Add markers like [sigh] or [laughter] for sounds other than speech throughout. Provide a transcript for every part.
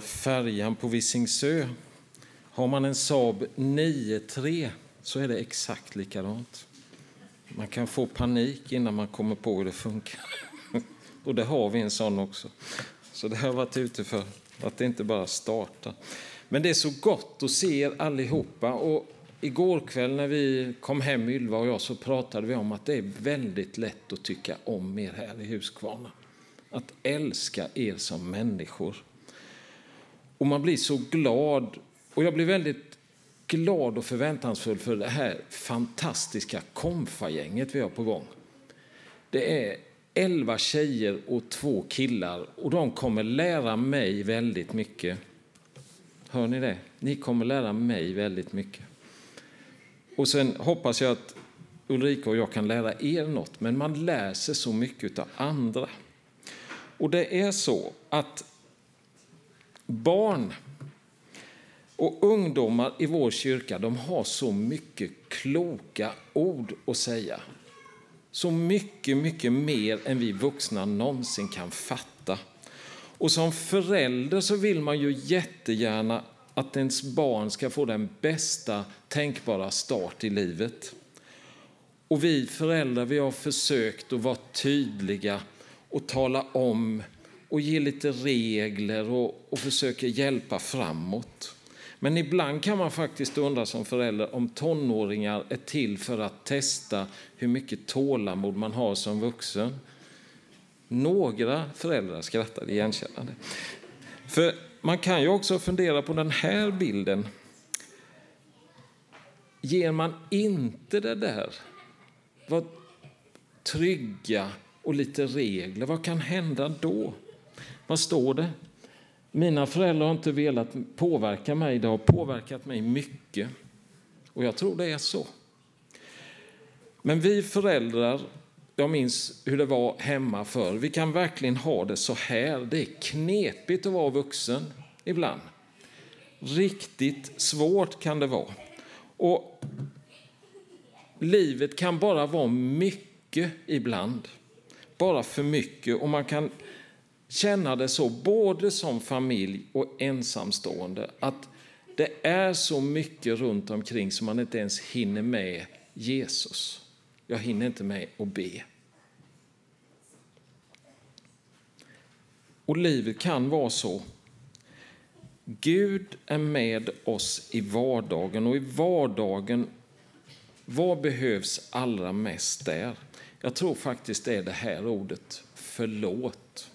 färjan på Visingsö. Har man en Saab 9-3 så är det exakt likadant. Man kan få panik innan man kommer på hur det funkar. [laughs] Och det har vi en sån också. Så det har jag varit ute för, att det inte bara startar. Men det är så gott att se er allihopa. Och igår kväll när vi kom hem, Ylva och jag, så pratade vi om att det är väldigt lätt att tycka om er här i Huskvarna. Att älska er som människor. Och man blir så glad. Och jag blir väldigt glad och förväntansfull för det här fantastiska konfagänget vi har på gång. Det är elva tjejer och två killar och de kommer lära mig väldigt mycket. Hör ni det? Ni kommer lära mig väldigt mycket. Och sen hoppas jag att Ulrika och jag kan lära er något, men man lär sig så mycket av andra. Och det är så att barn och ungdomar i vår kyrka de har så mycket kloka ord att säga. Så mycket, mycket mer än vi vuxna någonsin kan fatta. Och som förälder så vill man ju jättegärna att ens barn ska få den bästa tänkbara start i livet. Och vi föräldrar vi har försökt att vara tydliga och tala om och ger lite regler och, och försöker hjälpa framåt. Men ibland kan man faktiskt undra som förälder om tonåringar är till för att testa hur mycket tålamod man har som vuxen. Några föräldrar skrattar igenkännande. För man kan ju också fundera på den här bilden. Ger man inte det där, vad trygga och lite regler, vad kan hända då? Vad står det? Mina föräldrar har inte velat påverka mig, det har påverkat mig mycket. Och jag tror det är så. Men vi föräldrar, jag minns hur det var hemma förr, Vi kan verkligen ha det så här. Det är knepigt att vara vuxen ibland. Riktigt svårt kan det vara. Och livet kan bara vara mycket ibland. Bara för mycket. Och man kan känna det så, både som familj och ensamstående, att det är så mycket runt omkring som man inte ens hinner med Jesus. Jag hinner inte med att be. Och livet kan vara så. Gud är med oss i vardagen och i vardagen, vad behövs allra mest där? Jag tror faktiskt det är det här ordet, förlåt.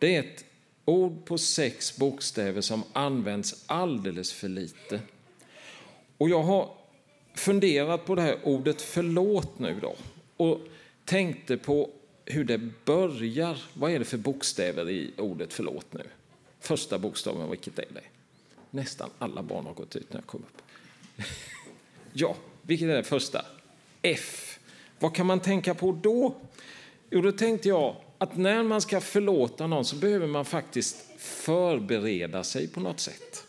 Det är ett ord på sex bokstäver som används alldeles för lite. Och jag har funderat på det här ordet förlåt nu då och tänkte på hur det börjar. Vad är det för bokstäver i ordet förlåt nu? Första bokstaven, vilket är det? Nästan alla barn har gått ut när jag kom upp. [laughs] ja, vilket är det första? F. Vad kan man tänka på då? Jo, då tänkte jag att när man ska förlåta någon så behöver man faktiskt förbereda sig på något sätt.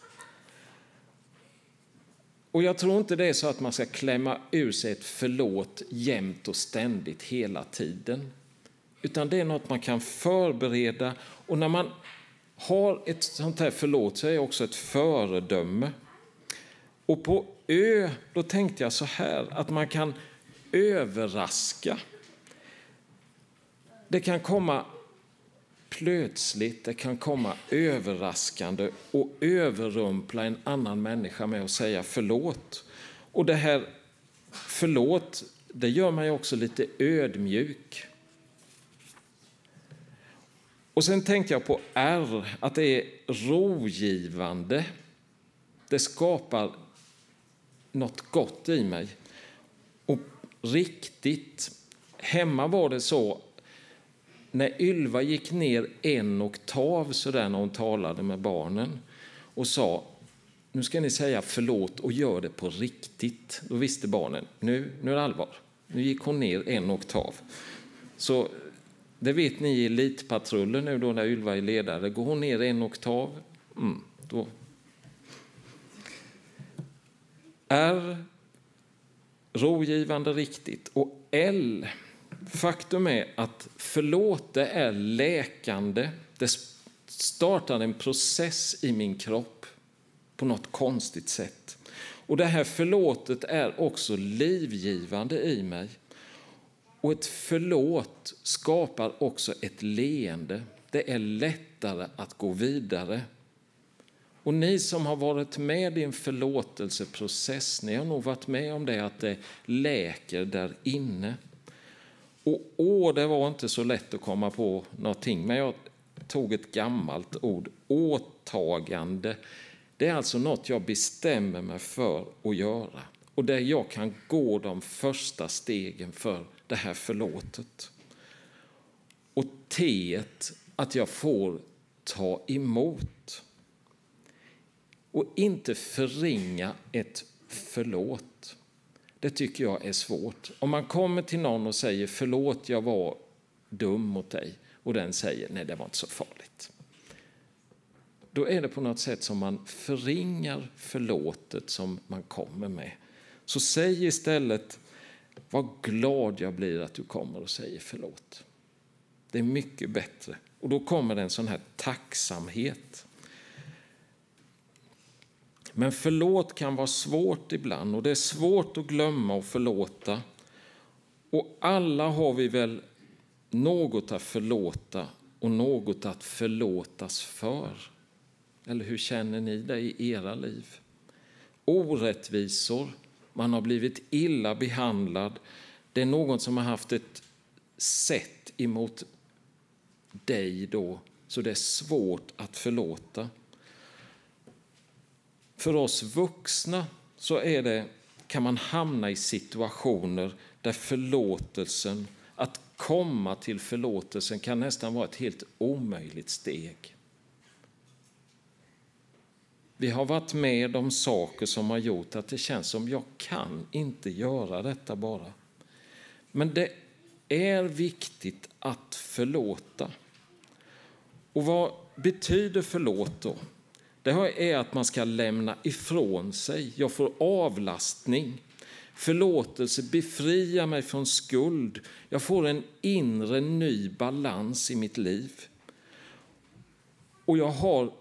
Och jag tror inte det är så att man ska klämma ur sig ett förlåt jämt och ständigt hela tiden. Utan det är något man kan förbereda och när man har ett sånt här förlåt så är det också ett föredöme. Och på Ö, då tänkte jag så här att man kan överraska det kan komma plötsligt, det kan komma överraskande och överrumpla en annan människa med att säga förlåt. Och det här förlåt, det gör mig också lite ödmjuk. Och sen tänkte jag på R, att det är rogivande. Det skapar något gott i mig. Och riktigt. Hemma var det så när Ylva gick ner en oktav så där när hon talade med barnen och sa nu ska ni säga förlåt och gör det på riktigt. Då visste barnen, nu, nu är det allvar. Nu gick hon ner en oktav. Så det vet ni i Elitpatrullen nu då när Ylva är ledare. Går hon ner en oktav, mm, då... R, rogivande riktigt. Och L, Faktum är att förlåt det är läkande, det startar en process i min kropp på något konstigt sätt. Och det här förlåtet är också livgivande i mig. Och ett förlåt skapar också ett leende. Det är lättare att gå vidare. Och ni som har varit med i en förlåtelseprocess, ni har nog varit med om det att det läker där inne. Och åh, det var inte så lätt att komma på någonting, men jag tog ett gammalt ord, åtagande. Det är alltså något jag bestämmer mig för att göra och där jag kan gå de första stegen för det här förlåtet. Och T, att jag får ta emot och inte förringa ett förlåt. Det tycker jag är svårt. Om man kommer till någon och säger förlåt, jag var dum mot dig och den säger nej, det var inte så farligt. Då är det på något sätt som man förringar förlåtet som man kommer med. Så säg istället vad glad jag blir att du kommer och säger förlåt. Det är mycket bättre. Och då kommer det en sån här tacksamhet. Men förlåt kan vara svårt ibland och det är svårt att glömma och förlåta. Och alla har vi väl något att förlåta och något att förlåtas för. Eller hur känner ni det i era liv? Orättvisor, man har blivit illa behandlad. Det är någon som har haft ett sätt emot dig då, så det är svårt att förlåta. För oss vuxna så är det, kan man hamna i situationer där förlåtelsen, att komma till förlåtelsen kan nästan vara ett helt omöjligt steg. Vi har varit med om saker som har gjort att det känns som jag kan inte göra detta bara. Men det är viktigt att förlåta. Och vad betyder förlåt då? Det är att man ska lämna ifrån sig. Jag får avlastning. Förlåtelse befriar mig från skuld. Jag får en inre ny balans i mitt liv. Och jag har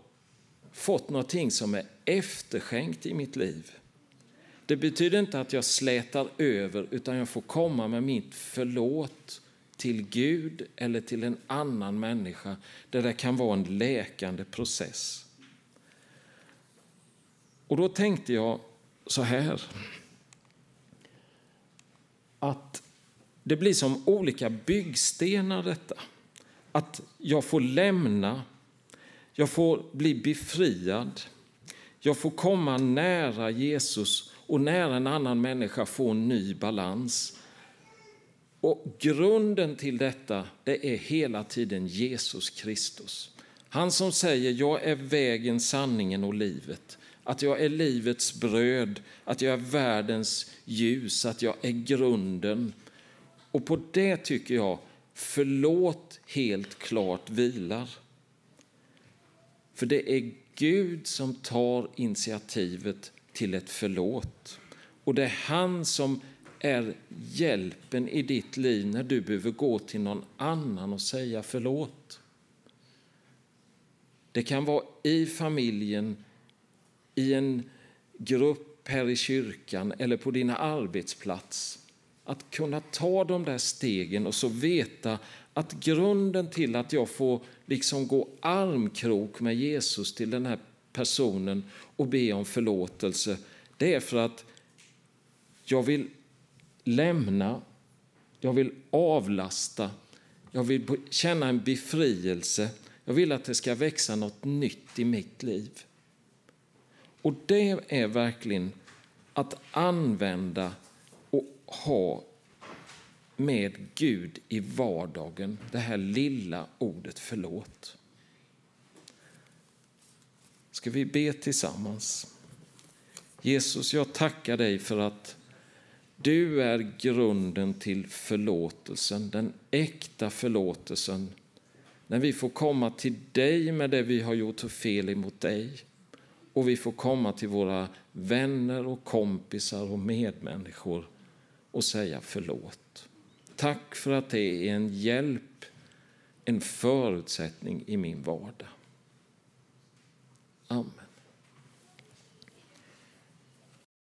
fått någonting som är efterskänkt i mitt liv. Det betyder inte att jag slätar över, utan jag får komma med mitt förlåt till Gud eller till en annan människa där det kan vara en läkande process. Och då tänkte jag så här. Att det blir som olika byggstenar detta. Att jag får lämna, jag får bli befriad, jag får komma nära Jesus och nära en annan människa få en ny balans. Och grunden till detta det är hela tiden Jesus Kristus. Han som säger jag är vägen, sanningen och livet att jag är livets bröd, att jag är världens ljus, att jag är grunden. Och på det tycker jag förlåt helt klart vilar. För det är Gud som tar initiativet till ett förlåt. Och det är han som är hjälpen i ditt liv när du behöver gå till någon annan och säga förlåt. Det kan vara i familjen, i en grupp här i kyrkan eller på din arbetsplats. Att kunna ta de där stegen och så veta att grunden till att jag får liksom gå armkrok med Jesus till den här personen och be om förlåtelse, det är för att jag vill lämna, jag vill avlasta, jag vill känna en befrielse. Jag vill att det ska växa något nytt i mitt liv. Och det är verkligen att använda och ha med Gud i vardagen, det här lilla ordet förlåt. Ska vi be tillsammans? Jesus, jag tackar dig för att du är grunden till förlåtelsen, den äkta förlåtelsen. När vi får komma till dig med det vi har gjort för fel emot dig och vi får komma till våra vänner och kompisar och medmänniskor och säga förlåt. Tack för att det är en hjälp, en förutsättning i min vardag. Amen.